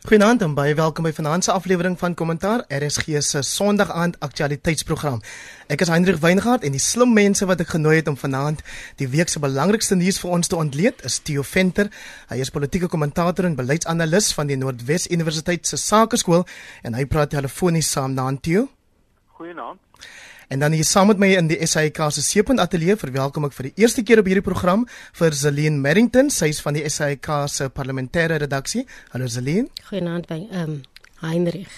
Goeienaand en baie welkom by vanaand se aflewering van Kommentaar RSG se Sondag aand aktualiteitsprogram. Ek is Hendrik Weingart en die slim mense wat ek genooi het om vanaand die week se belangrikste nuus vir ons te ontleed is Theo Venter. Hy is politieke kommentator en beleidsanalis van die Noordwes Universiteit se Sakeskool en hy praat telefonies saam na Theo. Goeienaand. En dan hier saam met my in die SAK se Seepunt Ateljee verwelkom ek vir die eerste keer op hierdie program vir Zelene Merrington, sy is van die SAK se parlementêre redaksie. Hallo Zelene. Goeienaand by ehm um, Heinrich.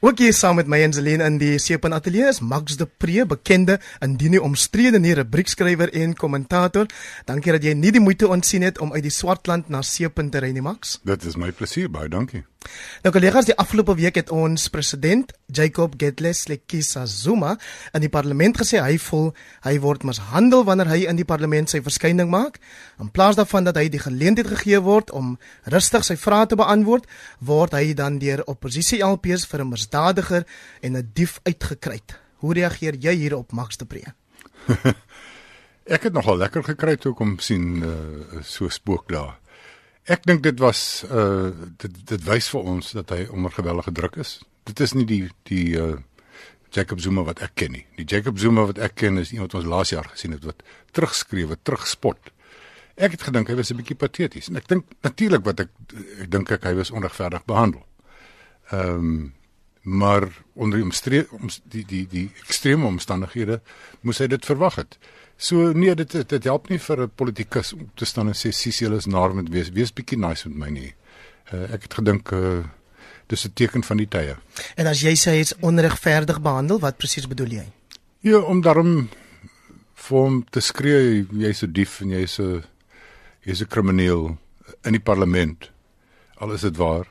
Ook hier saam met my en Zelene in die Seepunt Ateljee is Max de Pre, bekende indien nie omstrede nie rubriekskrywer en kommentator. Dankie dat jy nie die moeite ontsien het om uit die Swartland na Seepunt te ry nie, Max. Dit is my plesier, baie dankie. Nou kollegas, die afgelope week het ons president Jacob Gedles Lekisa Zuma in die parlement gesê hy voel hy word mishandel wanneer hy in die parlement sy verskyning maak. In plaas daarvan dat hy die geleentheid gegee word om rustig sy vrae te beantwoord, word hy dan deur oppositie LPs vir 'n misdadiger en 'n dief uitgekry. Hoe reageer jy hierop, Max de Pre? Ek het nogal lekker gekry toe kom sien uh, so spook daar. Ek dink dit was uh dit dit wys vir ons dat hy onder geweldige druk is. Dit is nie die die uh Jacob Zuma wat ek ken nie. Die Jacob Zuma wat ek ken is iemand wat ons laas jaar gesien het wat terugskree, wat terugspot. Ek het gedink hy was 'n bietjie pateties en ek dink natuurlik wat ek ek dink ek hy was onregverdig behandel. Ehm um, maar onder die omstree om die die die ekstreme omstandighede moes hy dit verwag het. So nee, dit dit help nie vir 'n politikus om te staan en sê sis julle is naar met wees. Wees bietjie nice met my nie. Uh, ek het gedink uh, dis 'n teken van die tye. En as jy sê hy's onregverdig behandel, wat presies bedoel jy? Ja, om daarom vir hom te skree jy's 'n dief en jy's 'n jy's 'n krimineel in die parlement. Al is dit waar.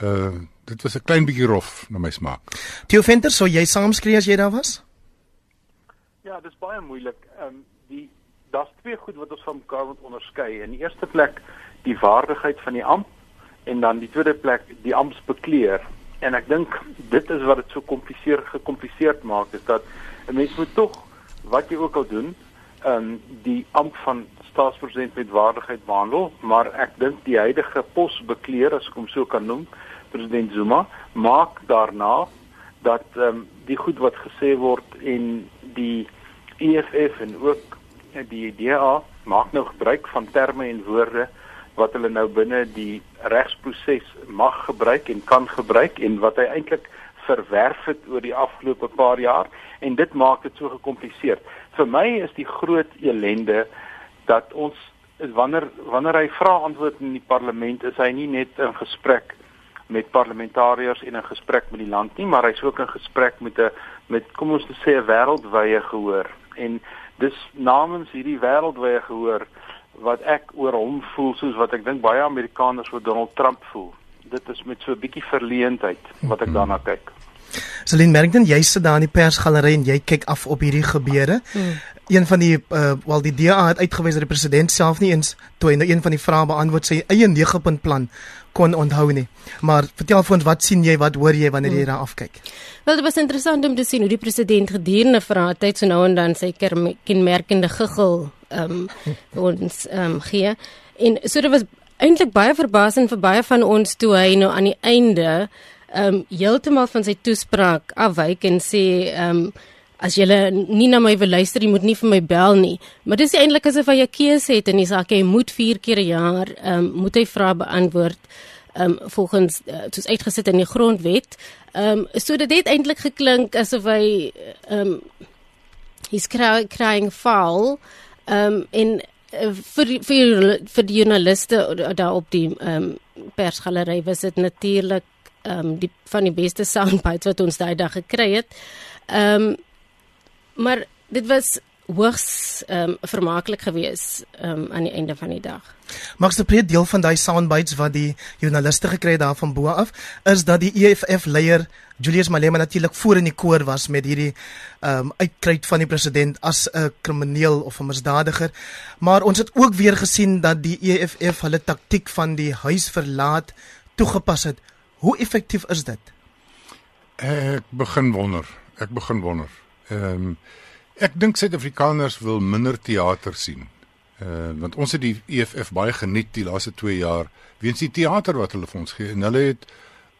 Uh dit was 'n klein bietjie rof na my smaak. Theo Venter, sou jy saamskree as jy daar was? Ja, dis baie moeilik. Ehm um, die daar's twee goed wat ons van mekaar moet onderskei. In die eerste plek die waardigheid van die amp en dan die tweede plek die amptsbekleer. En ek dink dit is wat dit so kompliseer gekompliseerd maak is dat 'n mens moet tog wat jy ook al doen, ehm um, die amp van staatspresident met waardigheid behandel, maar ek dink die huidige posbekleer as ek hom so kan noem, president Zuma, maak daarna dat ehm um, die goed wat gesê word en die EFF en ook die DA maak nou gebruik van terme en woorde wat hulle nou binne die regsproses mag gebruik en kan gebruik en wat hy eintlik verwerf het oor die afgelope paar jaar en dit maak dit so gekompliseer. Vir my is die groot elende dat ons wanneer wanneer hy vra antwoord in die parlement is hy nie net in gesprek met parlementariërs en 'n gesprek met die land nie, maar hy's ook in gesprek met 'n met kom ons sê 'n wêreldwye gehoor. En dis namens hierdie wêreldwye gehoor wat ek oor hom voel soos wat ek dink baie Amerikaners oor Donald Trump voel. Dit is met so 'n bietjie verleentheid wat ek daarna kyk. Celine Merrington, jy sit daar in die persgalery en jy kyk af op hierdie gebeure. Hmm. Een van die uh, wel die DA het uitgewys dat die president self nie eens toe hy nou een van die vrae beantwoord sy eie 9-punt plan kon onthou nie. Maar vertel vir ons wat sien jy, wat hoor jy wanneer jy hmm. daar afkyk? Wel, dit was interessant om te sien hoe die president gedurende vrae tyd so nou en dan sy kenmerkende giggel ehm um, ons ehm um, gee. En so dit was eintlik baie verbasend vir baie van ons toe hy nou aan die einde ehm um, heeltemal van sy toespraak afwyk en sê ehm um, as jy nie na my wil luister, jy moet nie vir my bel nie. Maar dis eintlik asof hy 'n keuse het en hy sê hy moet 4 keer 'n jaar ehm um, moet hy vrae beantwoord ehm um, volgens uh, soos uitgesit in die grondwet. Ehm um, so dit het eintlik geklink asof hy ehm um, he's cry, crying foul ehm um, en uh, vir vir vir die joernaliste daar op die ehm um, persgalery was dit natuurlik ehm um, die van die beste soundbites wat ons daai dag gekry het. Ehm um, maar dit was hoogs ehm um, vermaaklik geweest ehm um, aan die einde van die dag. Max de Preet deel van daai soundbites wat die joernaliste gekry het daar van bo af is dat die EFF leier Julius Malema natuurlik voor in die koor was met hierdie ehm um, uitkruit van die president as 'n krimineel of 'n misdadiger. Maar ons het ook weer gesien dat die EFF hulle taktik van die huis verlaat toegepas het. Hoe effektief is dit? Ek begin wonder. Ek begin wonder. Ehm um, ek dink Suid-Afrikaners wil minder teater sien. Uh want ons het die EFF baie geniet die laaste 2 jaar weens die teater wat hulle vir ons gee en hulle het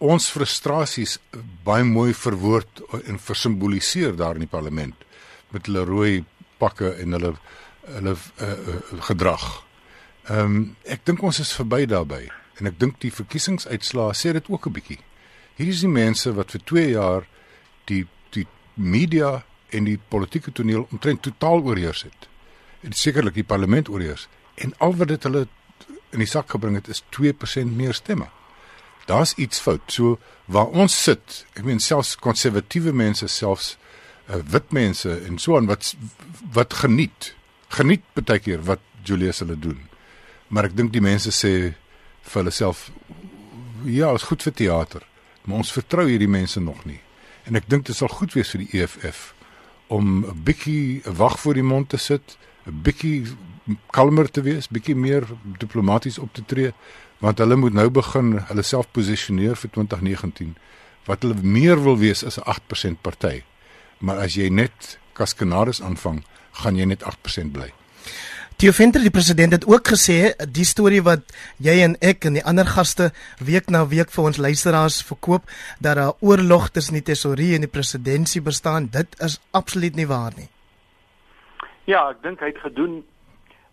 ons frustrasies baie mooi verwoord en versimboliseer daar in die parlement met hulle rooi pakke en hulle hulle uh, uh, gedrag. Ehm um, ek dink ons is verby daarbey en ek dink die verkiesingsuitslae sê dit ook 'n bietjie. Hierdie is die mense wat vir 2 jaar die die media en die politieke toneel omtrent totaal oorheers het. En sekerlik die parlement oorheers en al wat dit hulle in die sak gebring het is 2% meer stemme. Daar's iets fout. So waar ons sit, ek meen selfs konservatiewe mense, selfs uh, wit mense en so aan wat wat geniet. Geniet baie keer wat Julius hulle doen. Maar ek dink die mense sê vir hulle self ja, is goed vir teater, maar ons vertrou hierdie mense nog nie. En ek dink dit sal goed wees vir die EFF om 'n bietjie wag voor die mond te sit, 'n bietjie kalmer te wees, bietjie meer diplomaties op te tree, want hulle moet nou begin hulle self posisioneer vir 2019 wat hulle meer wil wees as 'n 8% party. Maar as jy net kaskenaris aanvang, gaan jy net 8% bly. Theo Venter die president het ook gesê die storie wat jy en ek en die ander gaste week na week vir ons luisteraars verkoop dat daar oorlog tussen die tesourier en die presidentskap bestaan, dit is absoluut nie waar nie. Ja, ek dink hy het gedoen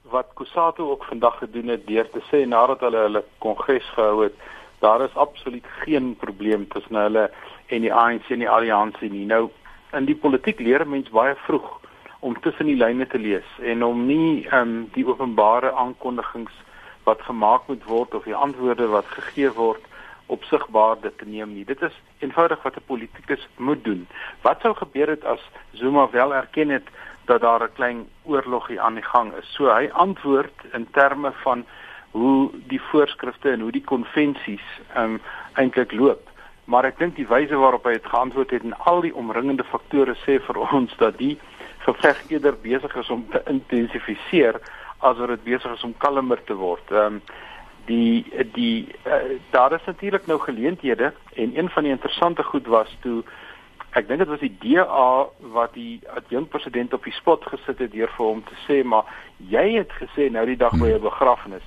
wat Kusato ook vandag gedoen het deur te sê nadat hulle hulle kongres gehou het, daar is absoluut geen probleem tussen hulle en die ANC en die alliansie nie. Nou in die politiek leer mens baie vroeg om tussen die lyne te lees en om nie ehm um, die openbare aankondigings wat gemaak moet word of die antwoorde wat gegee word opsigbaar dit te neem nie. Dit is eenvoudig wat 'n politikus moet doen. Wat sou gebeur het as Zuma wel erken het dat daar 'n klein oorlogie aan die gang is? So hy antwoord in terme van hoe die voorskrifte en hoe die konvensies ehm um, eintlik loop. Maar ek dink die wyse waarop hy het geantwoord het en al die omringende faktore sê vir ons dat die geveg eerder besig is om te intensifiseer as wat dit besig is om kalmer te word. Ehm um, die die uh, daar is natuurlik nou geleenthede en een van die interessante goed was toe ek dink dit was die DA wat die adjunk president op die spot gesit het deur vir hom te sê maar jy het gesê nou die dag by 'n begrafnis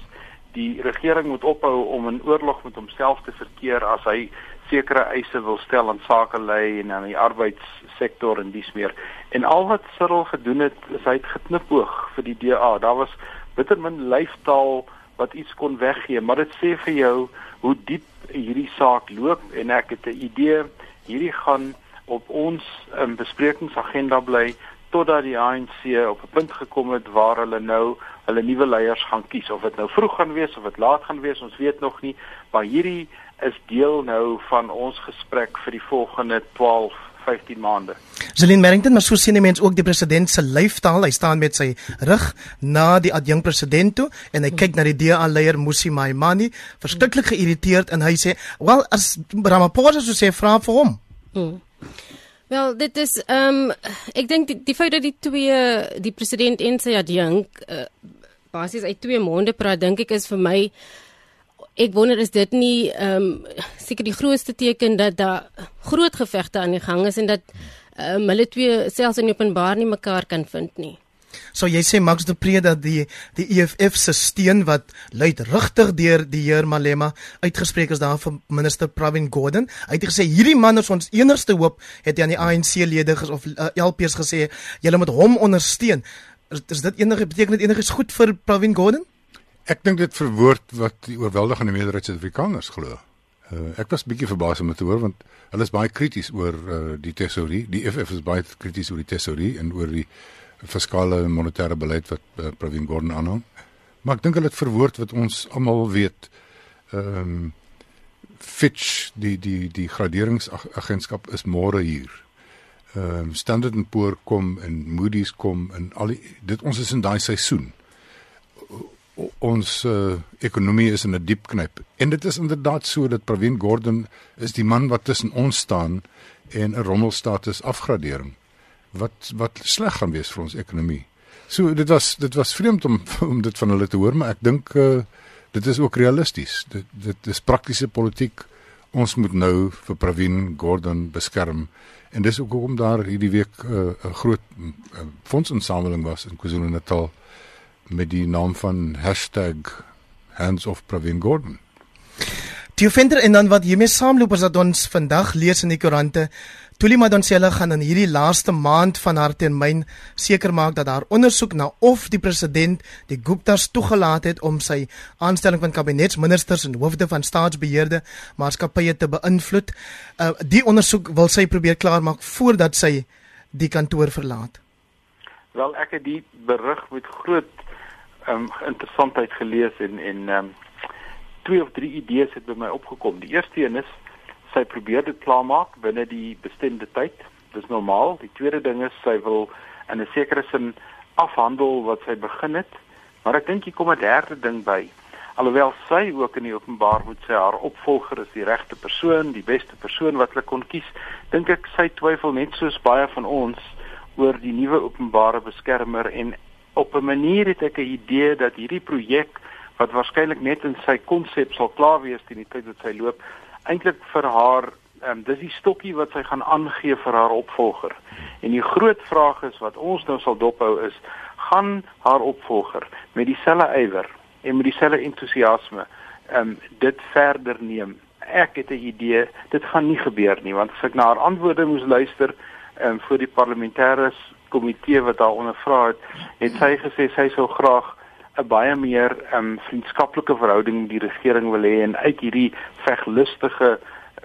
die regering moet ophou om in oorlog met homself te verkeer as hy sekere eise wil stel aan sake lei en aan die arbeidssektor en dis meer. En al wat Cyril gedoen het, is hy het geknipoog vir die DA. Daar was bitter min lyfstaal wat iets kon weggee, maar dit sê vir jou hoe diep hierdie saak loop en ek het 'n idee hierdie gaan op ons um, besprekingsagenda bly totdat die ANC op 'n punt gekom het waar hulle nou hulle nuwe leiers gaan kies of dit nou vroeg gaan wees of dit laat gaan wees ons weet nog nie maar hierdie is deel nou van ons gesprek vir die volgende 12 15 maande. Zelin Merrington, maar so sien die mens ook die president se lyfstaal. Hy staan met sy rug na die adjunk president toe en hy kyk na die DA leier Musi Maimani, verskriklik geïrriteerd en hy sê, "Wel, as Ramaphosa so sê, vra vir hom." Hmm. Wel, dit is ehm um, ek dink die, die feit dat die twee die president en sy adjunk uh, basies uit twee monde praat, dink ek is vir my ek wonder is dit nie ehm um, seker die grootste teken dat daar groot gevegte aan die gang is en dat um, hulle twee selfs in openbaar nie mekaar kan vind nie. So jy sê Max de Pre dat die die EFF se steun wat luidrigtig deur die heer Malema uitgespreek is daar van minister Pravin Gordhan. Hy het gesê hierdie man is ons enigste hoop het hy aan die ANC lede of uh, LPs gesê julle moet hom ondersteun. Is, is dit enige beteken dit enigiets goed vir Pravin Gordhan? Ek dink dit verwoord wat die oorweldigende meerderheid Suid-Afrikaners glo. Uh, ek was bietjie verbaas om te hoor want hulle is baie krities oor uh, die tesourie. Die FF is baie krities oor die tesourie en oor die fiskale en monetêre beleid wat uh, Pravin Gordhan aanhang. Maar ek dink hulle het verwoord wat ons almal weet. Ehm um, Fitch die die die graderingsagentskap is môre hier. Ehm um, Standard & Poor kom en Moody's kom en al die, dit ons is in daai seisoen ons uh, ekonomie is in 'n diep knyp. En dit is inderdaad so dat Pravin Gordhan is die man wat tussen ons staan en 'n rommelstatus afgradering wat wat sleg gaan wees vir ons ekonomie. So dit was dit was vreemd om om dit van hulle te hoor, maar ek dink uh, dit is ook realisties. Dit dit is praktiese politiek. Ons moet nou vir Pravin Gordhan beskerm en dis ook hoekom daar hierdie week 'n uh, groot uh, fondsinsameling was in KwaZulu-Natal met die naam van #handsofpravin.gordon. Die venter en dan wat hiermee saamloop is dat ons vandag lees in die koerante Tuli Madonsela gaan in hierdie laaste maand van haar termyn seker maak dat haar ondersoek na of die president die Guptas toegelaat het om sy aanstelling van kabinetsministers en hoofde van staatsbeheerde maatskappye te beïnvloed. Uh, die ondersoek wil sy probeer klaarmaak voordat sy die kantoor verlaat. Wel ek het die berig met groot um, interessantheid gelees en en um, twee of drie idees het by my opgekom. Die eerste een is sy probeer dit klaarmaak binne die bestemde tyd. Dis normaal. Die tweede ding is sy wil in 'n sekere sin afhandel wat sy begin het. Maar ek dink hier kom 'n derde ding by. Alhoewel sy ook in die openbaar moet sê haar opvolger is die regte persoon, die beste persoon wat hulle kon kies, dink ek sy twyfel net soos baie van ons oor die nuwe openbare beskermer en op 'n manier het ek 'n idee dat hierdie projek wat waarskynlik net in sy konsep sal klaar wees teen die tyd wat sy loop, eintlik vir haar ehm um, dis die stokkie wat sy gaan aangee vir haar opvolger. En die groot vraag is wat ons nou sal dophou is, gaan haar opvolger met dieselfde ywer en met dieselfde entoesiasme ehm um, dit verder neem? Ek het 'n idee, dit gaan nie gebeur nie, want as ek na haar antwoorde moes luister ehm um, vir die parlementêre komitee wat haar ondervra het, het sy gesê sy sou graag 'n baie meer um, vriendskaplike verhouding met die regering wil hê en uit hierdie veglustige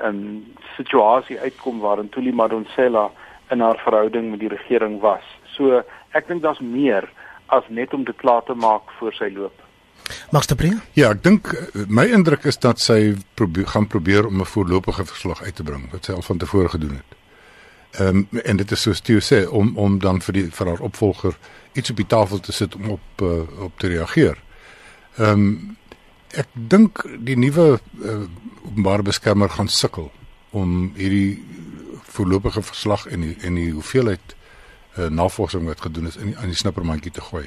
um, situasie uitkom waarin Tuli Madonsela in haar verhouding met die regering was. So ek dink daar's meer as net om dit klaar te maak voor sy loop. Magste Priya? Ja, ek dink my indruk is dat sy probeer gaan probeer om 'n voorlopige verslag uit te bring wat sy al van tevore gedoen het. Ehm um, en dit is soos Theo sê om om dan vir die vir haar opvolger iets op die tafel te sit om op uh, op te reageer. Ehm um, ek dink die nuwe uh, openbare beskermer gaan sukkel om hierdie voorlopige verslag en die, en die hoeveelheid uh, navorsing wat gedoen is in die, in die snippermandjie te gooi.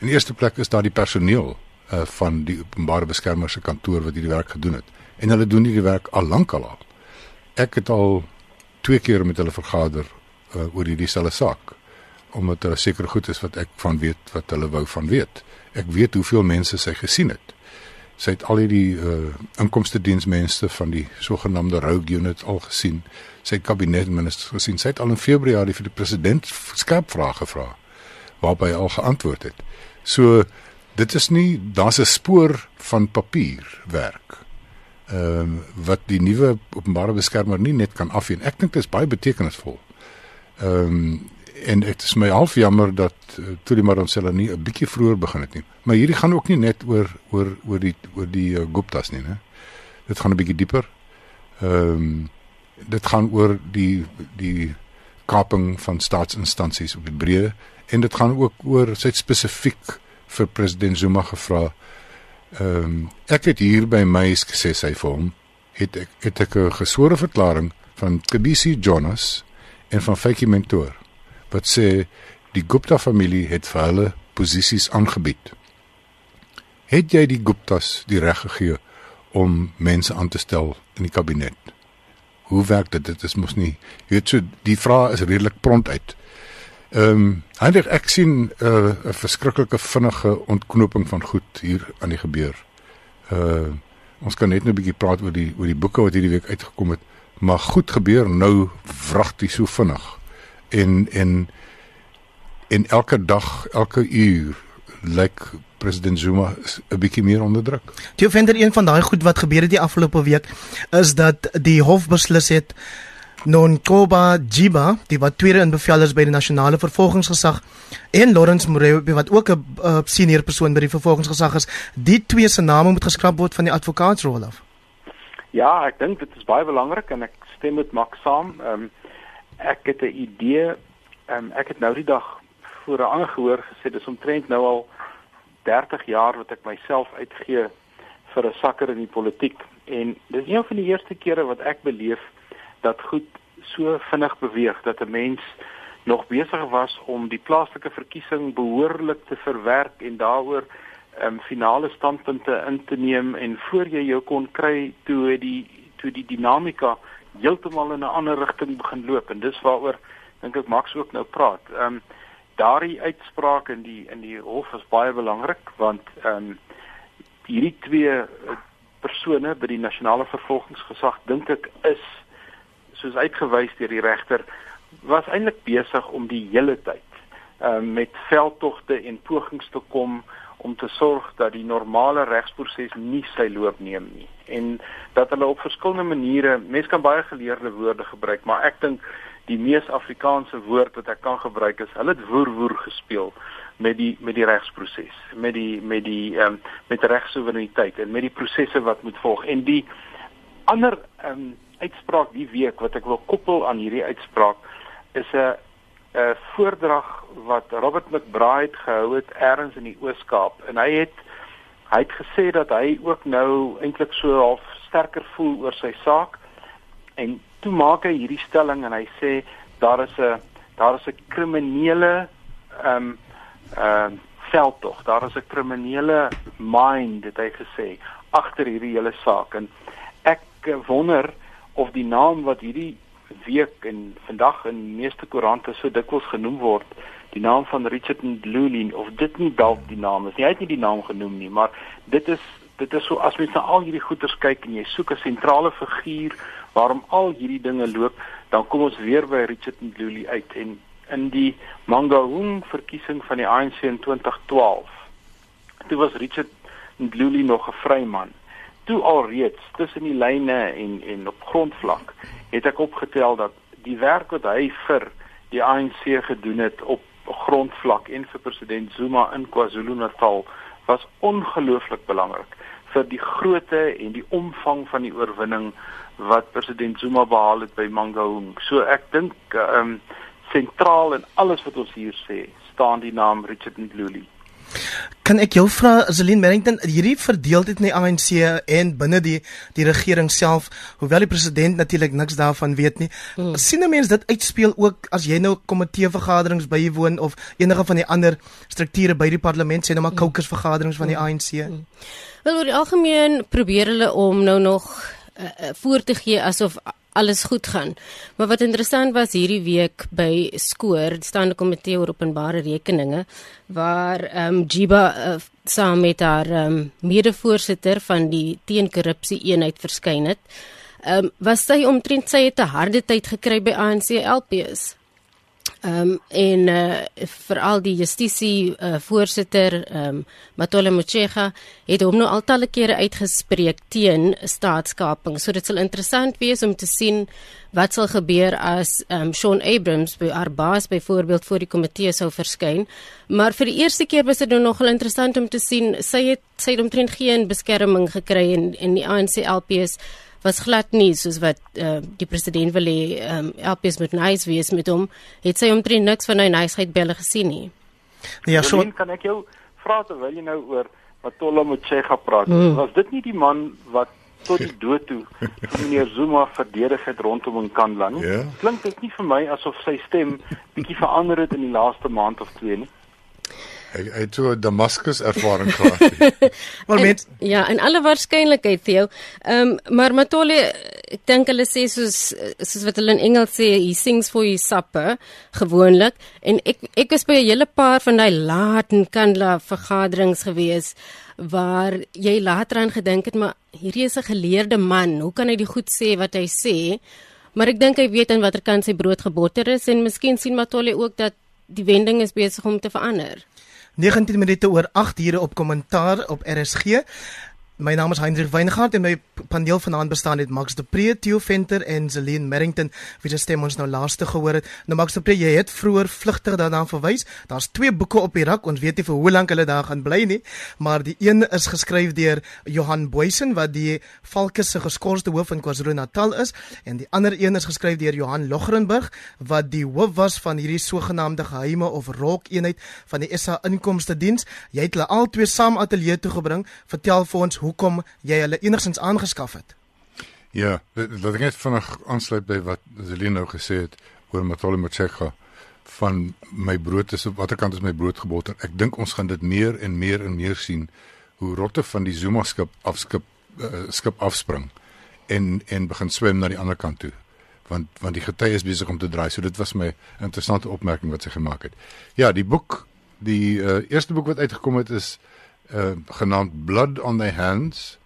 In die eerste plek is daar die personeel uh, van die openbare beskermer se kantoor wat hierdie werk gedoen het en hulle doen hierdie werk al lank al. Ek het al twee keer met hulle vergader uh, oor hierdie selfe saak omdat daar seker goed is wat ek van weet wat hulle wou van weet. Ek weet hoeveel mense sy gesien het. Sy het al hierdie uh, inkomste diensmense van die sogenaamde Rogue Unit al gesien. Sy het kabinetministers gesien. Sy het al in Februarie vir die president skerp vrae gevra waarop hy al geantwoord het. So dit is nie daar's 'n spoor van papierwerk. Ehm uh, wat die nuwe openbare beskermer nie net kan afheen. Ek dink dit is baie betekenisvol. Ehm um, en dit is my half jammer dat uh, eh, toe die Maronsela nie 'n bietjie vroeër begin het nie. Maar hierdie gaan ook nie net oor oor oor die oor die uh, Guptas nie, né? Dit gaan 'n bietjie dieper. Ehm um, dit gaan oor die die kaping van staatsinstansies op die breë en dit gaan ook oor sy spesifiek vir president Zuma gevra. Ehm um, ek het hier by my gesê sy vir hom het ek het 'n geswore verklaring van Kebisi Jonas en van Fakie Mentor wat sê die Gupta familie het vir hulle posisies aangebied. Het jy die Guptas die reg gegee om mense aan te stel in die kabinet? Hoe werk dit? Dit is mos nie. Jy weet so die vraag is redelik prompt uit. Ehm um, eintlik ek sien eh, 'n uh, verskriklike vinnige ontknoping van goed hier aan die gebeur. Uh ons kan net nou 'n bietjie praat oor die oor die boeke wat hierdie week uitgekom het, maar goed gebeur nou vragtig so vinnig en en en elke dag, elke uur lyk president Zuma 'n bietjie meer onder druk. Jy vind er een van daai goed wat gebeur het die afgelope week is dat die hof beslis het Nonkoba Jiba, die wat tweede in bevel is by die nasionale vervolgingsgesag en Lawrence Moreau wat ook 'n uh, senior persoon by die vervolgingsgesag is, die twee se name moet geskraap word van die advokaatsrol af. Ja, ek dink dit is baie belangrik en ek stem met Max saam. Ehm um, ek het 'n idee. Um, ek het nou die dag voor 'n ander gehoor gesê dis omtrent nou al 30 jaar wat ek myself uitgee vir 'n sakker in die politiek en dis een van die eerste kere wat ek beleef dat goed so vinnig beweeg dat 'n mens nog besig was om die plaaslike verkiesing behoorlik te verwerk en daaroor ehm um, finale standpunte in te neem en voor jy jou kon kry toe die toe die dinamika heeltemal in 'n ander rigting begin loop en dis waaroor dink ek Max ook nou praat. Ehm um, daardie uitspraak in die in die hof is baie belangrik want ehm um, hierdie twee uh, persone by die nasionale vervolgingsgesag dink ek is soos uitgewys deur die regter was eintlik besig om die hele tyd um, met veldtogte en pogings te kom om te sorg dat die normale regsproses nie sy loop neem nie. En dat hulle op verskillende maniere mense kan baie geleerde woorde gebruik maar ek dink die mees Afrikaanse woord wat ek kan gebruik is hulle het woer woer gespeel met die met die regsproses met die met die ehm um, met regsoevereiniteit en met die prosesse wat moet volg. En die ander ehm um, uitspraak die week wat ek wil koppel aan hierdie uitspraak is 'n 'n voordrag wat Robert McBride gehou het eers in die Oos-Kaap. En hy het hy het gesê dat hy ook nou eintlik so half sterker voel oor sy saak. En toe maak hy hierdie stelling en hy sê daar is 'n daar is 'n kriminele ehm um, ehm uh, veldtog. Daar is 'n kriminele mind, het hy gesê, agter hierdie hele saak. En ek wonder of die naam wat hierdie week en vandag in die meeste koerante so dikwels genoem word, die naam van Richard Ndluli of dit nie dalk die naam is nie. Hy het nie die naam genoem nie, maar dit is dit is so as mens na al hierdie goeters kyk en jy soek 'n sentrale figuur waarom al hierdie dinge loop, dan kom ons weer by Richard Ndluli uit en in die Mangaung verkiesing van die ANC in 2012. Toe was Richard Ndluli nog 'n vryman. Toe alreeds tussen die lyne en en op grondvlak het ek opgetel dat die werk wat hy vir die ANC gedoen het op grondvlak en vir president Zuma in KwaZulu-Natal was ongelooflik belangrik vir die grootte en die omvang van die oorwinning wat president Zuma behaal het by Mangaung. So ek dink ehm um, sentraal in alles wat ons hier sê, staan die naam Richard Ndluli. Kan ek jou vra Zelin Merrington hierdie verdeeldheid in die ANC en binne die die regering self, hoewel die president natuurlik niks daarvan weet nie, hmm. sien 'n mens dit uitspeel ook as jy nou komitee vergaderings bywoon of enige van die ander strukture by die parlement sê nou maar caucus hmm. vergaderings van die hmm. ANC? Hmm. Wel oor die algemeen probeer hulle om nou nog uh, uh, voor te gee asof alles goed gaan. Maar wat interessant was hierdie week by Skoor, die staande komitee oor openbare rekeninge, waar ehm um, Jiba uh, saam met haar ehm um, mede-voorsitter van die teenkorrupsie eenheid verskyn het. Ehm um, was sy omtrent sy het 'n harde tyd gekry by ANC LPs. Ehm um, en uh, veral die justisie uh, voorsitter ehm um, Matola Mochega het hom nou al talle kere uitgespreek teen staatskaping. So dit sal interessant wees om te sien wat sal gebeur as ehm um, Sean Abrams by haar baas byvoorbeeld voor die komitee sou verskyn. Maar vir die eerste keer was dit nou nogal interessant om te sien sy het sy het omtrent geen beskerming gekry in in die ANC LPS was glad nie soos wat uh, die president wil hê um, LPS moet nice wees met hom het sy omtrent niks van hy niceheid belle gesien nie Ja so kan ek jou vra terwyl jy nou oor Matola Motshega praat mm. was dit nie die man wat tot die dood toe meneer Zuma verdedig het rondom in Kandla nie yeah. Ja. klink dit nie vir my asof sy stem bietjie verander het in die laaste maand of twee nie Hy hy het so 'n Damascus ervaring gehad. maar met ja, in alle waarskynlikheid Theo. Ehm um, maar Matole ek dink hulle sê soos soos wat hulle in Engels sê, he sings for his supper gewoonlik en ek ek is by 'n hele paar van daai laat en kandla vergaderings gewees waar jy later aan gedink het maar hierdie is 'n geleerde man, hoe kan hy die goed sê wat hy sê? Maar ek dink hy weet aan watter kant sy brood gebotter is en miskien sien Matole ook dat die wending is besig om te verander. 19 minute oor 8 ure op kommentaar op RSG. My naam is Hendrik Weingart en my paneel vanaand bestaan uit Max de Pre, Theo Venter en Celine Merrington. Wie se stem ons nou laaste gehoor het. Nou Max de Pre, jy het vroeër vlugtig daarna verwys. Daar's twee boeke op die rak. Ons weet nie vir hoe lank hulle daar gaan bly nie, maar die een is geskryf deur Johan Boysen wat die Valke se geskorste hoof in KwaZulu-Natal is en die ander een is geskryf deur Johan Logrenburg wat die hoof was van hierdie sogenaamde geheime of rok eenheid van die SA Inkomste Diens. Jy het hulle al twee saam ateljee toe gebring. Vertel vir ons hoe hoekom jy hulle enigstens aangeskaf het. Ja, dat ek net vinnig aansluit by wat Zelina nou gesê het oor Matole Motshega van my brood is op watter kant is my brood geboter. Ek dink ons gaan dit meer en meer en meer sien hoe rotte van die Zuma skip afskip uh, skip afspring en en begin swem na die ander kant toe. want want die gety is besig om te draai. So dit was my interessante opmerking wat sy gemaak het. Ja, die boek, die uh, eerste boek wat uitgekom het is uh genaamd Blood on Their Hands.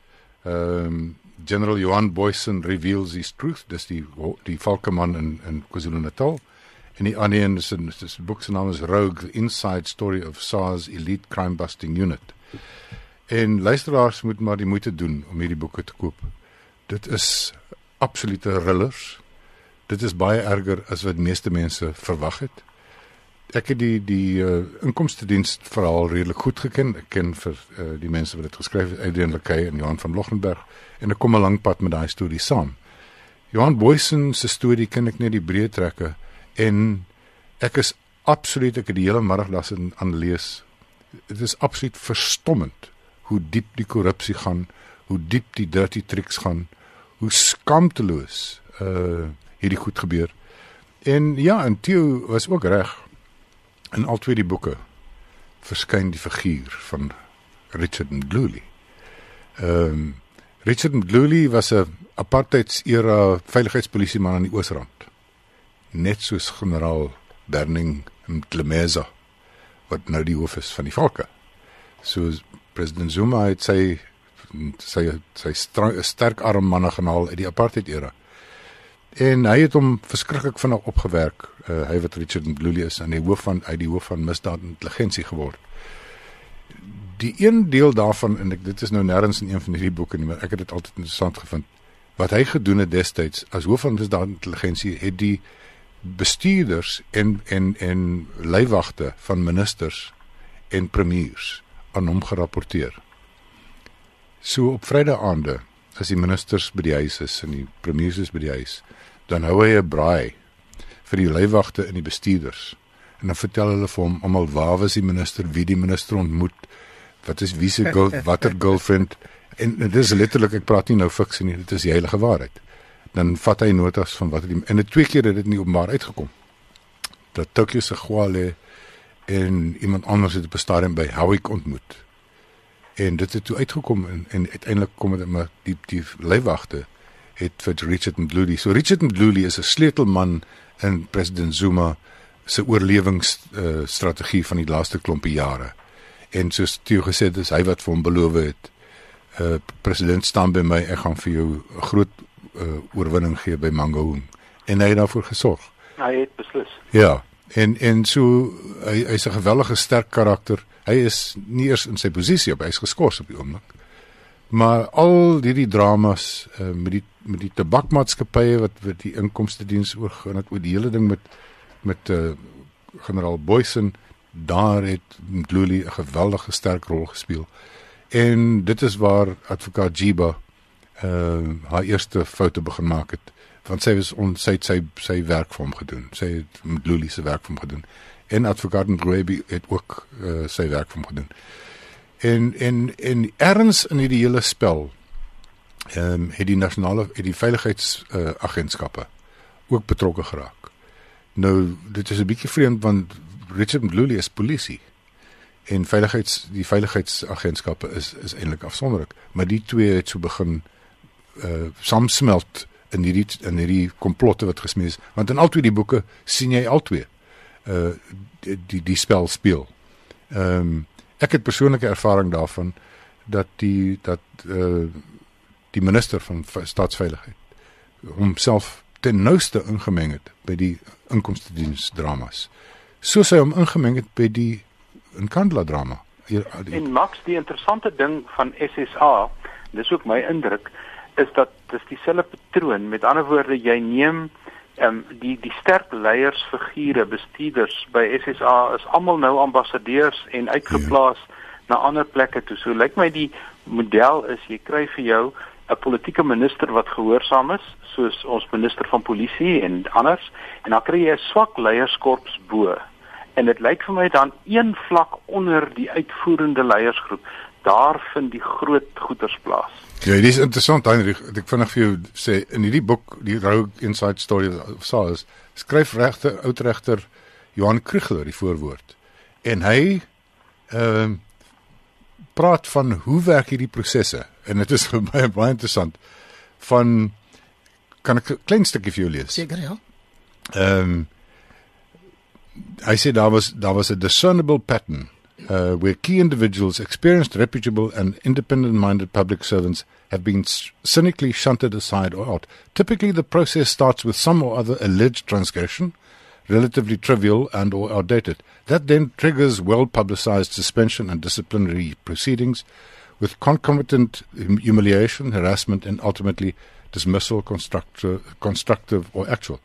Ehm um, General Johan Boysen reveals his truth. Dis die die Falkeman in in KwaZulu-Natal. En die ander een is 'n boek se naam is Rogue: The Inside Story of SARS Elite Crime Busting Unit. En luisteraars moet maar die moeite doen om hierdie boeke te koop. Dit is absolute rillers. Dit is baie erger as wat meeste mense verwag het. Ek het die die uh, inkomste diens verhaal redelik goed geken. Ek ken vir uh, die mense wat dit geskryf het, Adrian Lekay en Johan van Lochenberg en ek kom 'n lang pad met daai storie saam. Johan Boysen se storie ken ek net die breë trekke en ek is absoluut ek het die hele middag daar sit aan lees. Dit is absoluut verstommend hoe diep die korrupsie gaan, hoe diep die dirty tricks gaan, hoe skamteloos uh hierdie goed gebeur. En ja, en Theo was ook reg. In al twee die boeke verskyn die figuur van Richard Mdluli. Ehm um, Richard Mdluli was 'n apartheidsera veiligheidspolisieman aan die Oosrand. Net soos generaal Berning Mdlemeza wat nou die hoof is van die Valke. So president Zuma het sy sy sy sterk arm manne genaal uit die apartheid era. En hy het hom verskriklik vinnig opgewerk. Uh, hy wat Richard Mdluli is aan die hoof van uit die hoof van misdaad intelligensie geword. Die een deel daarvan en ek, dit is nou nêrens in een van hierdie boeke nie, maar ek het dit altyd interessant gevind. Wat hy gedoen het destyds as hoof van misdaad intelligensie het die bestuurders en en en leiwagte van ministers en premiers aan hom gerapporteer. So op Vrydag aande, as die ministers by die huis is en die premiers is by die huis, dan hou hy 'n braai vir die leiwagte en die bestuurders. En dan vertel hulle vir hom almal waar was die minister, wie die minister ontmoet, wat is wie se girl, watter girlfriend en dit is letterlik ek praat nie nou fiksie nie, dit is die heilige waarheid. Dan vat hy notas van wat die en dit twee keer het dit nie openbaar uitgekom. Dat Tokyo se Gwale en iemand anders het op 'n stadium by Howick ontmoet. En dit het toe uitgekom en, en uiteindelik kom dit maar die die leiwagte het vir Richard Mdluli. So Richard Mdluli is 'n sleutelman in president Zuma se oorlewingsstrategie uh, van die laaste klompie jare. En soos Theo gesê het, is hy wat vir hom beloof het, uh president staan by my, ek gaan vir jou 'n groot uh, oorwinning gee by Mangaung. En hy het daarvoor gesorg. Hy het beslis. Ja. En en so hy hy's 'n gewellige sterk karakter. Hy is nie eers in sy posisie op, hy's geskort op die oomblik. Maar al hierdie dramas uh, met die met die tabakmaatskappye wat wat die inkomste diens oorgaan het oor die hele ding met met uh, generaal Boysen daar het Mdluli 'n geweldige sterk rol gespeel. En dit is waar advokaat Jiba uh haar eerste foute begin maak het want sy was on, sy sy sy werk vir hom gedoen. Sy het Mdluli se werk vir hom gedoen. En advokaat Ngwebi het ook uh, sy werk vir hom gedoen. En en en erns in hierdie hele spel ehm um, het die nasionale het die veiligheidsagentskappe uh, ook betrokke geraak. Nou dit is 'n bietjie vreemd want Richard Mdluli is polisie en veiligheids die veiligheidsagentskappe is is eintlik afsonderlik, maar die twee het so begin uh samsmelt in hierdie in hierdie komplotte wat gesmee is, want in albei die boeke sien jy albei uh die die, die spel speel. Ehm um, ek het persoonlike ervaring daarvan dat die dat uh die minister van staatsveiligheid homself ten nouste ingemeng het by die inkomste diens dramas. Soos hy hom ingemeng het by die Nkandla drama. En Max, die interessante ding van SSA, dis ook my indruk, is dat dis dieselfde patroon. Met ander woorde, jy neem ehm um, die die sterk leiersfigure, bestuurders by SSA is almal nou ambassadeurs en uitgeplaas ja. na ander plekke toe. So lyk my die model is jy kry vir jou 'n politieke minister wat gehoorsaam is, soos ons minister van polisie en anders, en dan kry jy 'n swak leierskorps bo. En dit lyk vir my dan een vlak onder die uitvoerende leiersgroep. Daar vind die groot goeters plaas. Ja, dit is interessant, Heinrich. Ek vinnig vir jou sê in hierdie boek, die Rogue Inside Story of SARS, skryf regter oudregter Johan Krugler die voorwoord. En hy ehm uh, praat van hoe werk hierdie prosesse en dit is vir my baie interessant van kan ek 'n klein stukkie vir jou lees? Seker ja. Ehm um, I said there was there was a discernible pattern uh, where key individuals, experienced, reputable, and independent-minded public servants have been cynically shunted aside or out. Typically, the process starts with some or other alleged transgression, relatively trivial and or outdated. That then triggers well-publicized suspension and disciplinary proceedings, with concomitant humiliation, harassment, and ultimately dismissal, constructive, constructive or actual.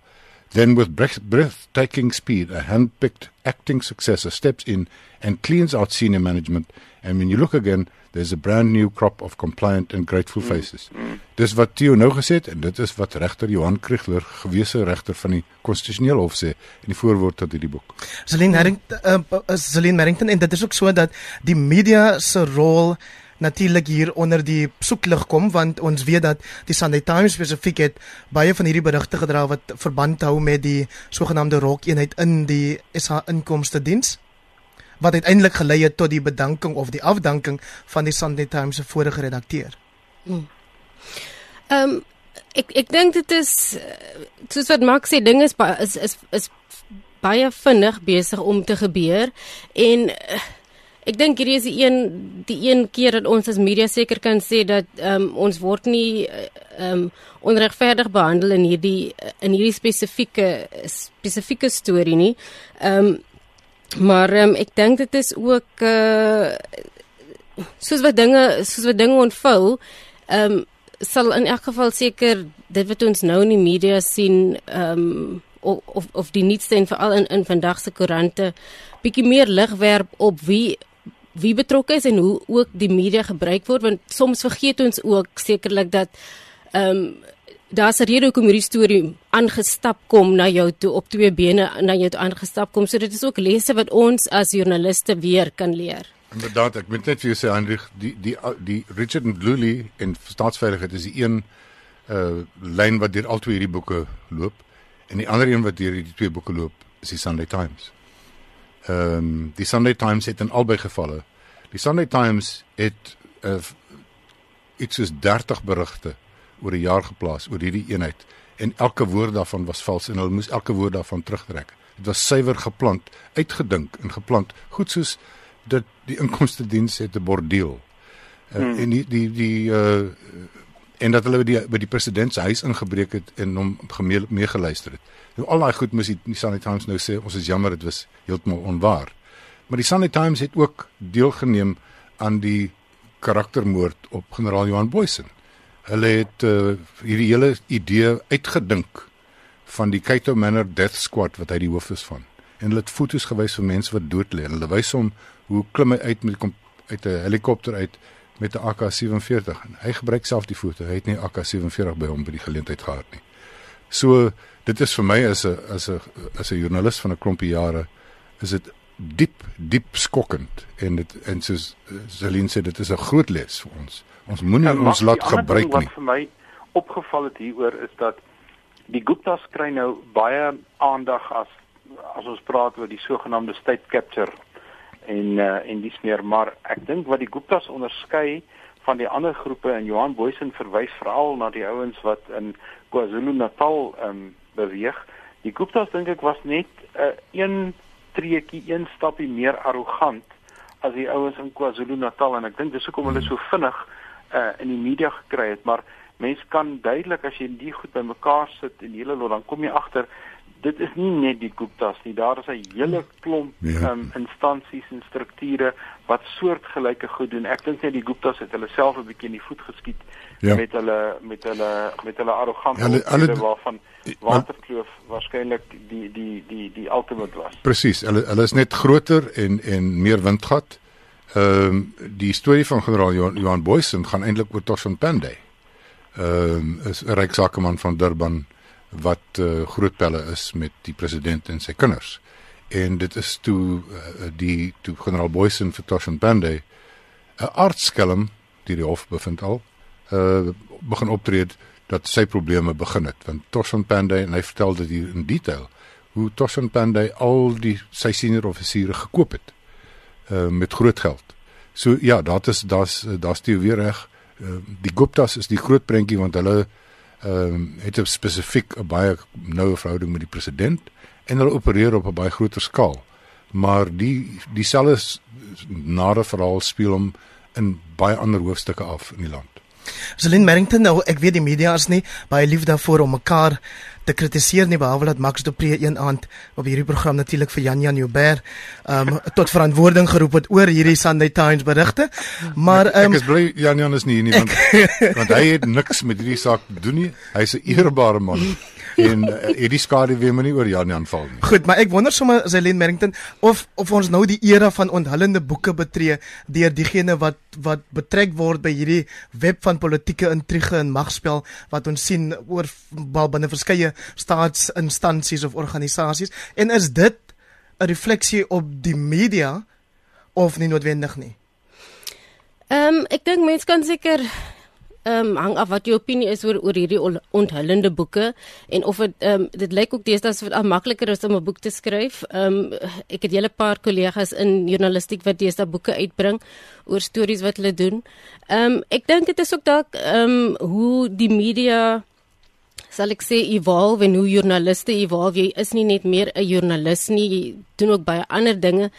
Then, with breath- breathtaking speed, a hand picked acting successor steps in and cleans out senior management. And when you look again, there's a brand new crop of compliant and grateful faces. Mm, mm. Dis wat Theo nou gesê het en dit is wat regter Johan Kriegler, gewese regter van die konstitusionele hof sê in die voorwoord tot hierdie boek. Celine Harrington uh, uh, Celine Harrington en dit is ook so dat die media se rol natuurlik hier onder die soeklig kom want ons weet dat die Sunday Times spesifiek het baie van hierdie berigte gedra wat verband hou met die sogenaamde rokeenheid in die SA inkomste diens wat uiteindelik gelei het tot die bedanking of die afdanking van die Sunday Times se vorige redakteur. Hmm. Ehm um, ek ek dink dit is soos wat Max sê ding is is is, is baie vinnig besig om te gebeur en uh, Ek dink hierdie is die een die een keer dat ons as media seker kan sê dat um, ons word nie um, onregverdig behandel in hierdie in hierdie spesifieke spesifieke storie nie. Ehm um, maar um, ek dink dit is ook uh, soos wat dinge soos wat dinge ontvou, ehm um, sal in elk geval seker dit wat ons nou in die media sien ehm um, of of die nuutste en veral in in vandag se koerante bietjie meer lig werp op wie wie betrokke is en hoe ook die media gebruik word want soms vergeet ons ook sekerlik dat ehm um, daar's 'n rede hoekom hierdie storie aangestap kom na jou toe op twee bene na jou toe aangestap kom so dit is ook lesse wat ons as joernaliste weer kan leer. Inderdaad, ek moet net vir jou sê Hendrik, die die die Richard Mdluli en staatsveiligheid is die een uh lyn wat deur al twee hierdie boeke loop en die ander een wat deur hierdie twee boeke loop is die Sunday Times ehm um, die Sunday Times het in albei gevalle. Die Sunday Times het uh, iets soos 30 berigte oor 'n jaar geplaas oor hierdie eenheid en elke woord daarvan was vals en hulle moes elke woord daarvan terugtrek. Dit was suiwer geplant, uitgedink en geplant, goed soos dat die inkomste diens het 'n bordeel. Uh, hmm. En die die die uh en dat hulle by die by die president se huis ingebreek het en hom meegeluister het. Nou al daai goed moet die Sunday Times nou sê ons is jammer dit was heeltemal onwaar. Maar die Sunday Times het ook deelgeneem aan die karaktermoord op generaal Johan Boysen. Hulle het uh, hierdie hele idee uitgedink van die Kaito Manor Death Squad wat hy die hoof is van. En hulle het foto's gewys van mense wat dood lê. Hulle wys hom hoe klim hy uit met uit 'n helikopter uit met 'n AK47 en hy gebruik self die voete. Hy het nie AK47 by hom by die geleentheid gehad nie. So dit is vir my as 'n as 'n as 'n joernalis van 'n klompie jare is dit diep diep skokkend en dit en soos Celine sê dit is 'n groot les vir ons. Ons moenie ons laat gebruik nie. Wat vir my opgeval het hieroor is dat die Guptas kry nou baie aandag as as ons praat oor die sogenaamde state capture en uh, en dis meer maar ek dink wat die Guptas onderskei van die ander groepe en Johan Boysen verwys veral na die ouens wat in KwaZulu-Natal um, beweeg. Die Guptas dink ek was net 'n uh, een treetjie, een stappie meer arrogant as die ouens in KwaZulu-Natal en ek dink dis hoekom hulle so vinnig uh, in die media gekry het, maar mense kan duidelik as jy die goed bymekaar sit en hele lot dan kom jy agter dit is nie net die Guptas nie. Daar is 'n hele klomp ja. um, instansies en strukture wat soortgelyke goed doen. Ek dink net die Guptas het hulle self 'n bietjie in die voet geskiet ja. met hulle met hulle met hulle arrogante hulle, hulle waarvan Waterkloof waarskynlik die die die die ultimate was. Presies. Hulle hulle is net groter en en meer windgat. Ehm um, die storie van generaal Johan, Johan Boysen gaan eintlik oor Toshan Pandey. Ehm um, is 'n ryk sakeman van Durban wat uh, groot pelle is met die president en sy kinders. En dit is toe uh, die toe generaal Boysen vir Toshan Pandey 'n aardskelm die die hof bevind al uh begin optree dat sy probleme begin het want Toshan Pandey en hy vertel dit hier in detail hoe Toshan Pandey al die sy senior offisiere gekoop het uh met groot geld. So ja, dit is daar's daar's die weer reg. Uh, die Guptas is die groot prentjie want hulle ehm um, het 'n spesifiek 'n baie noue verhouding met die president en hulle opereer op 'n baie groter skaal. Maar die dieselfde nare verhaal speel hom in baie ander hoofstukke af in die land. Celine Merrington nou ek weet die media is nie baie lief daarvoor om mekaar te kritiseer nie behalwe dat Max de Pre een aand op hierdie program natuurlik vir Jan Jan Joubert um tot verantwoording geroep het oor hierdie Sunday Times berigte. Maar um, ek, ek is bly Jan Jan is nie hier nie want want hy het niks met hierdie saak te doen nie. Hy's 'n eerbare man en uh, hierdie skade weer my nie oor Jan Jan val nie. Goed, maar ek wonder sommer Zelin Merrington of of ons nou die era van onthullende boeke betree deur diegene wat wat betrek word by hierdie web van politieke intrige en magspel wat ons sien oor bal binne verskeie staatsinstansies of organisasies en is dit 'n refleksie op die media of nie noodwendig nie? Ehm um, ek dink mense kan seker ehm um, hang af wat jou opinie is oor oor hierdie onthullende boeke en of dit ehm um, dit lyk ook deesdae asof dit makliker is om 'n boek te skryf. Ehm um, ek het 'n hele paar kollegas in journalistiek wat deesdae boeke uitbring oor stories wat hulle doen. Ehm um, ek dink dit is ook dalk ehm um, hoe die media sal ek sê evolve en hoe joernaliste evolve. Jy is nie net meer 'n joernalis nie, jy doen ook baie ander dinge.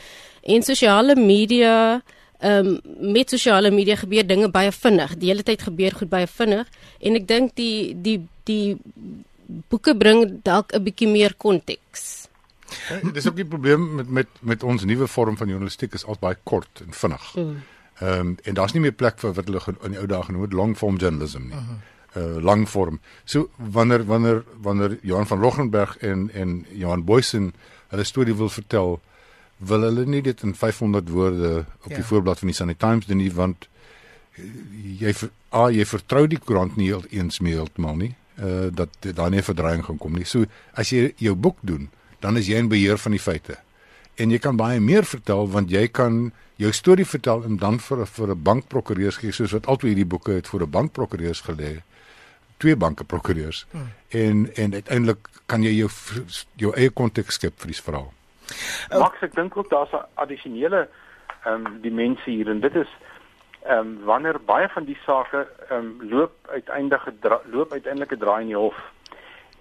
En sosiale media ehm um, met sosiale media gebeur dinge baie vinnig. Die hele tyd gebeur goed baie vinnig en ek dink die die die boeke bring dalk 'n bietjie meer konteks. Ja, dis ook die probleem met met met ons nuwe vorm van journalistiek is al baie kort en vinnig. Mm. Ehm um, en daar's nie meer plek vir wat hulle in die ou dae genoem het long form journalism nie. Uh -huh. Uh lang vorm. So wanneer wanneer wanneer Johan van Roggenberg en en Johan Boysen hulle storie wil vertel, wil hulle nie dit in 500 woorde op ja. die voorblad van die Sunday Times doen nie want eh, jy a jy vertrou die koerant nie eens meer heeltemal nie uh dat daar nie 'n verdreiing gaan kom nie. So as jy jou boek doen, dan is jy in beheer van die feite. En jy kan baie meer vertel want jy kan jou storie vertel en dan vir vir 'n bankprokureur gee soos wat altyd hierdie boeke het vir 'n bankprokureur gelê twee banke prokureurs hmm. en en uiteindelik kan jy jou jou eie konteks skep vir die verhaal. Uh, Max, ek dink ook daar's 'n addisionele ehm um, dimensie hier en dit is ehm um, wanneer baie van die sake ehm um, loop uiteindelik loop uiteindelik 'n draai in die hof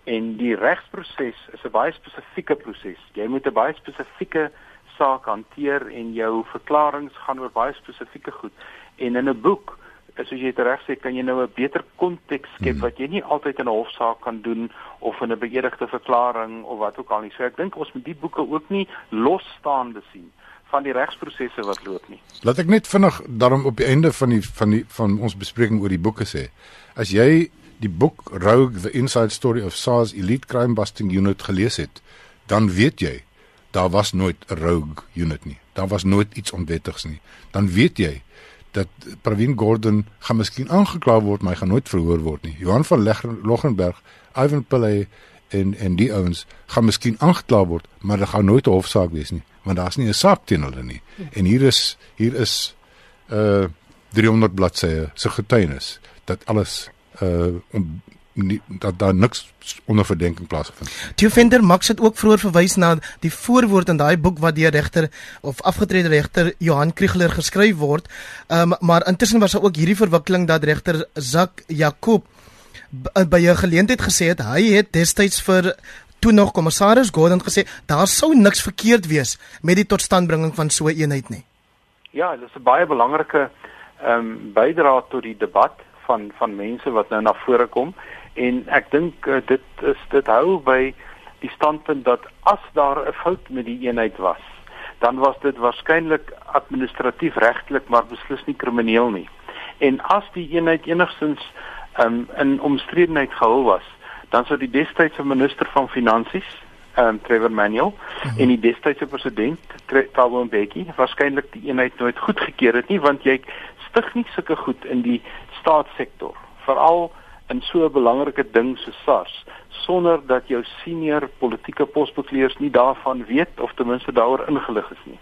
en die regsproses is 'n baie spesifieke proses. Jy moet 'n baie spesifieke saak hanteer en jou verklaringe gaan oor baie spesifieke goed. En in 'n boek soos jy reg sê, kan jy nou 'n beter konteks skep hmm. wat jy nie altyd in 'n hofsaak kan doen of in 'n beëdigde verklaring of wat ook al nie. So ek dink ons moet die boeke ook nie losstaande sien van die regsprosesse wat loop nie. Laat ek net vinnig daarom op die einde van die van die van ons bespreking oor die boeke sê. As jy die boek Rogue the Inside Story of SARS Elite Crime Busting Unit gelees het, dan weet jy daar was nooit 'n rogue unit nie. Daar was nooit iets onwettigs nie. Dan weet jy dat Pravin Gordhan gaan miskien aangekla word, maar hy gaan nooit verhoor word nie. Johan van Loggenberg, Ivan Pillay en en die ouens gaan miskien aangekla word, maar dit gaan nooit 'n hofsaak wees nie, want daar's nie 'n saak teen hulle nie. En hier is hier is uh 300 bladsye se getuienis dat alles uh nie, dat daar niks onder verdenking plaasgevind. Die Venter Max het ook vroeër verwys na die voorwoord in daai boek wat deur regter of afgetrede regter Johan Kriegler geskryf word. Ehm um, maar intussen was daar ook hierdie verwikkeling dat regter Zak Jakob by 'n geleentheid gesê het hy het destyds vir toe nog kommissaris Gordon gesê daar sou niks verkeerd wees met die totstandbringing van so 'n eenheid nie. Ja, dit is 'n baie belangrike ehm um, bydrae tot die debat van van mense wat nou na vore kom en ek dink uh, dit is dit hou by die standpunt dat as daar 'n fout met die eenheid was dan was dit waarskynlik administratief regtelik maar beslis nie krimineel nie en as die eenheid enigstens um, in omstredenheid gehul was dan sou die destydse minister van finansies um, Trevor Manuel mm -hmm. en die destydse president Thabo Mbeki waarskynlik die eenheid nooit goedgekeur het nie want jy stig nie sulke goed in die staatssektor veral in so 'n belangrike ding so SARS sonder dat jou senior politieke posbekleers nie daarvan weet of ten minste daaroor ingelig is nie.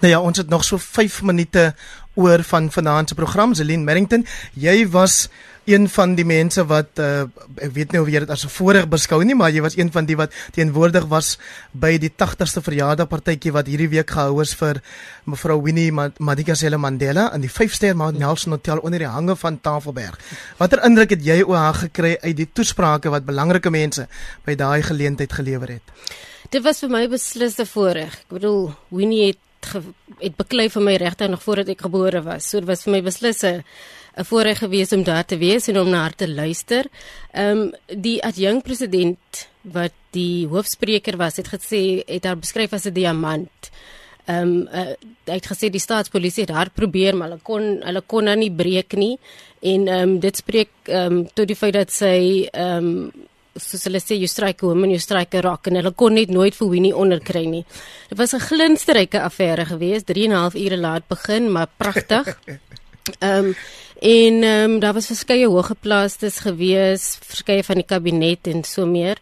Nou ja, ons het nog so 5 minute oor van vanaand se program. Zelin Merrington, jy was een van die mense wat uh, ek weet nie of jy dit as 'n voorreg beskou nie, maar jy was een van die wat teenwoordig was by die 80ste verjaardagpartytjie wat hierdie week gehou is vir mevrou Winnie Madikizela Mandela in die 5-ster Mount Nelson Hotel onder die hange van Tafelberg. Watter indruk het jy oor haar gekry uit die toesprake wat belangrike mense by daai geleentheid gelewer het? Dit was vir my beslis 'n voorreg. Ek bedoel, Winnie het het beklei vir my regtig nog voordat ek gebore was. So dit was vir my beslis 'n 'n voorreg gewees om daar te wees en om na haar te luister. Ehm um, die adjunk president wat die hoofspreker was, het gesê het haar beskryf as 'n diamant. Ehm um, uh, hy het gesê die staatspolisie het haar probeer maar hulle kon hulle kon haar nie breek nie en ehm um, dit spreek ehm um, tot die feit dat sy ehm um, soos hulle sê you strike a woman you strike a rock en hulle kon net nooit vir Winnie onderkry nie. Dit was 'n glinsterryke affære geweest, 3 en 'n half ure laat begin, maar pragtig. Ehm um, En ehm um, daar was verskeie hoëgeplaastes gewees, verskeie van die kabinet en so meer.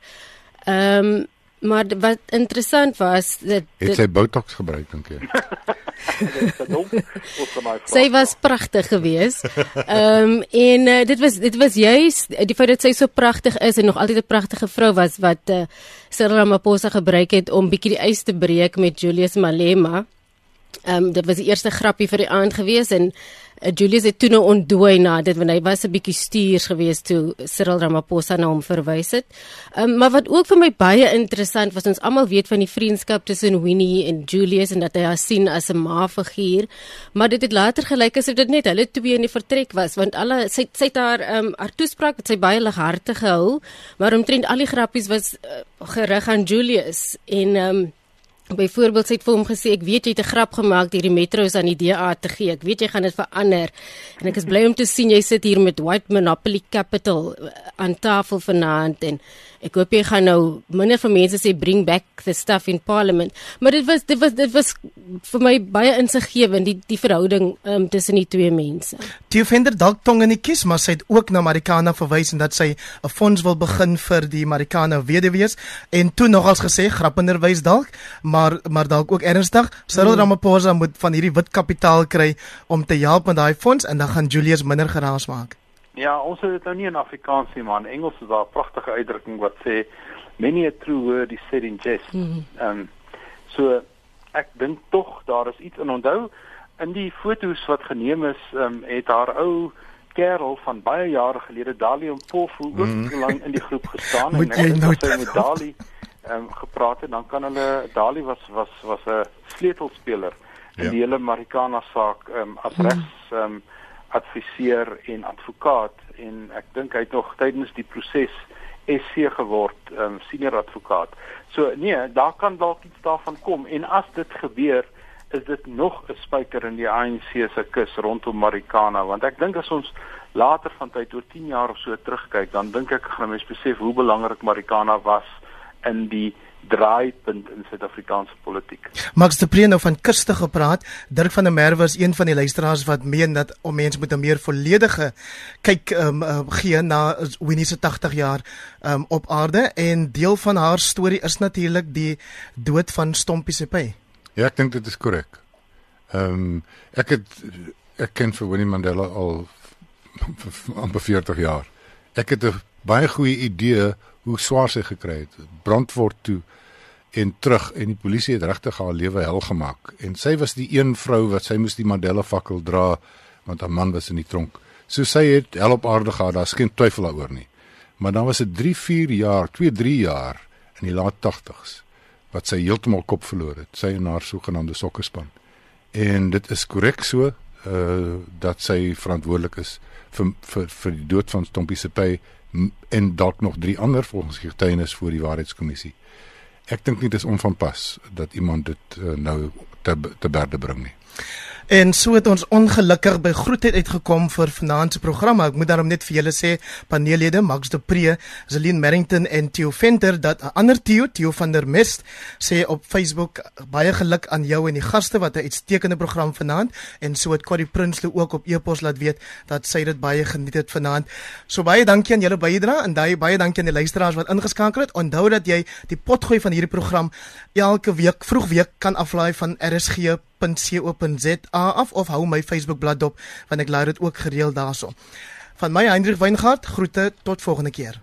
Ehm um, maar wat interessant was dat het sy botox gebruik dink jy? sy was pragtig geweest. Ehm um, en uh, dit was dit was juist die feit dat sy so pragtig is en nog altyd 'n pragtige vrou was wat uh, Cyril Ramaphosa gebruik het om bietjie die ys te breek met Julius Malema. Ehm um, dit was die eerste grappie vir die aand geweest en uh, Julius het toe nou ontdooi na dit want hy was 'n bietjie stuurs geweest toe Cyril Ramaphosa na hom verwys het. Ehm um, maar wat ook vir my baie interessant was ons almal weet van die vriendskap tussen Winnie en Julius en dat hy haar sien as 'n ma-figuur, maar dit het later gelyk asof dit net hulle twee in die vertrek was want alle sy sy het haar ehm um, haar toespraak wat sy baie lighartig gehou, maar omtrent al die grappies was uh, gerig aan Julius en ehm um, Byvoorbeeld sê ek vir hom gesê ek weet jy het 'n grap gemaak deur die metros aan die DA te gee. Ek weet jy gaan dit verander. En ek is bly om te sien jy sit hier met White Monopoly Capital eh, aan tafel vanaand en Ek hoop jy gaan nou minder van mense sê bring back the stuff in parliament, maar dit was dit was dit was vir my baie insiggewend die die verhouding um, tussen die twee mense. Die offender dalk tong in die kies, maar sy het ook na Marikana verwys en dat sy 'n fonds wil begin vir die Marikana weduwees en toe nogals gesê grappenderwys dalk, maar maar dalk ook ernstig, Cyril hmm. Ramaphosa moet van hierdie wit kapitaal kry om te help met daai fonds en dan gaan Julius minder geraas maak. Ja, ons het dit nou nie in Afrikaans nie, maar in Engels is daar 'n pragtige uitdrukking wat sê many a true word is said in jest. Mhm. Ehm mm um, so ek dink tog daar is iets in onthou in die fotos wat geneem is, ehm um, het haar ou kerel van baie jare gelede Dali Mpofu ook mm. lank in die groep gestaan en net nou sy met Dali ehm um, gepraat het, dan kan hulle Dali was was was 'n sleutelspeler in ja. die hele Marikana saak ehm um, as regs ehm um, adviseur en advokaat en ek dink hy het nog tydens die proses SC geword, um, senior advokaat. So nee, daar kan dalk iets daarvan kom en as dit gebeur, is dit nog 'n spyker in die ANC se kus rondom Marikana want ek dink as ons later van tyd oor 10 jaar of so terugkyk, dan dink ek gaan mense besef hoe belangrik Marikana was in die draaipunt in Suid-Afrikaanse politiek. Max de Preen nou van kuste gepraat. Dirk van der Merwe is een van die luisteraars wat meen dat om mense met 'n meer volledige kyk um, uh, gee na Winnie se 80 jaar um, op aarde en deel van haar storie is natuurlik die dood van Stompie Sepe. Ja, ek dink dit is korrek. Ehm um, ek het ek ken vir Winnie Mandela al amper 40 jaar. Ek het 'n baie goeie idee hoe swaar sy gekry het. Brandword toe en terug en die polisie het regtig haar lewe hel gemaak. En sy was die een vrou wat sy moes die Mandela fakkel dra want haar man was in die tronk. So sy het hel op aarde gehad, daar's geen twyfel daaroor nie. Maar dan was dit 3, 4 jaar, 2, 3 jaar in die laat 80s wat sy heeltemal kop verloor het. Sy en haar sogenaamde sokkerspan. En dit is korrek so uh dat sy verantwoordelik is vir vir vir die dood van Stompie se pay en dalk nog drie ander volgens getuienis voor die waarheidskommissie. Ek dink nie dis onvanpas dat iemand dit uh, nou te te berde bring nie. En so het ons ongelukkig by groetheid uitgekom vir vanaand se program. Ek moet daarom net vir julle sê, paneellede Max de Pre, Zelin Merrington en Theo Venter dat 'n ander Theo, Theo van der Mest, sê op Facebook baie geluk aan jou en die gaste wat 'n uitstekende program vanaand en so het Corrie Prinsloo ook op e-pos laat weet dat sy dit baie geniet het vanaand. So baie dankie aan julle bydrae en daai baie dankie aan die luisteraars wat ingeskakel het. Onthou dat jy die potgooi van hierdie program elke week vroeg week kan aflaai van RSG rsg.co.za af of hou my Facebook bladsy dop want ek laai dit ook gereeld daarso. Van my Hendrik Weingart, groete tot volgende keer.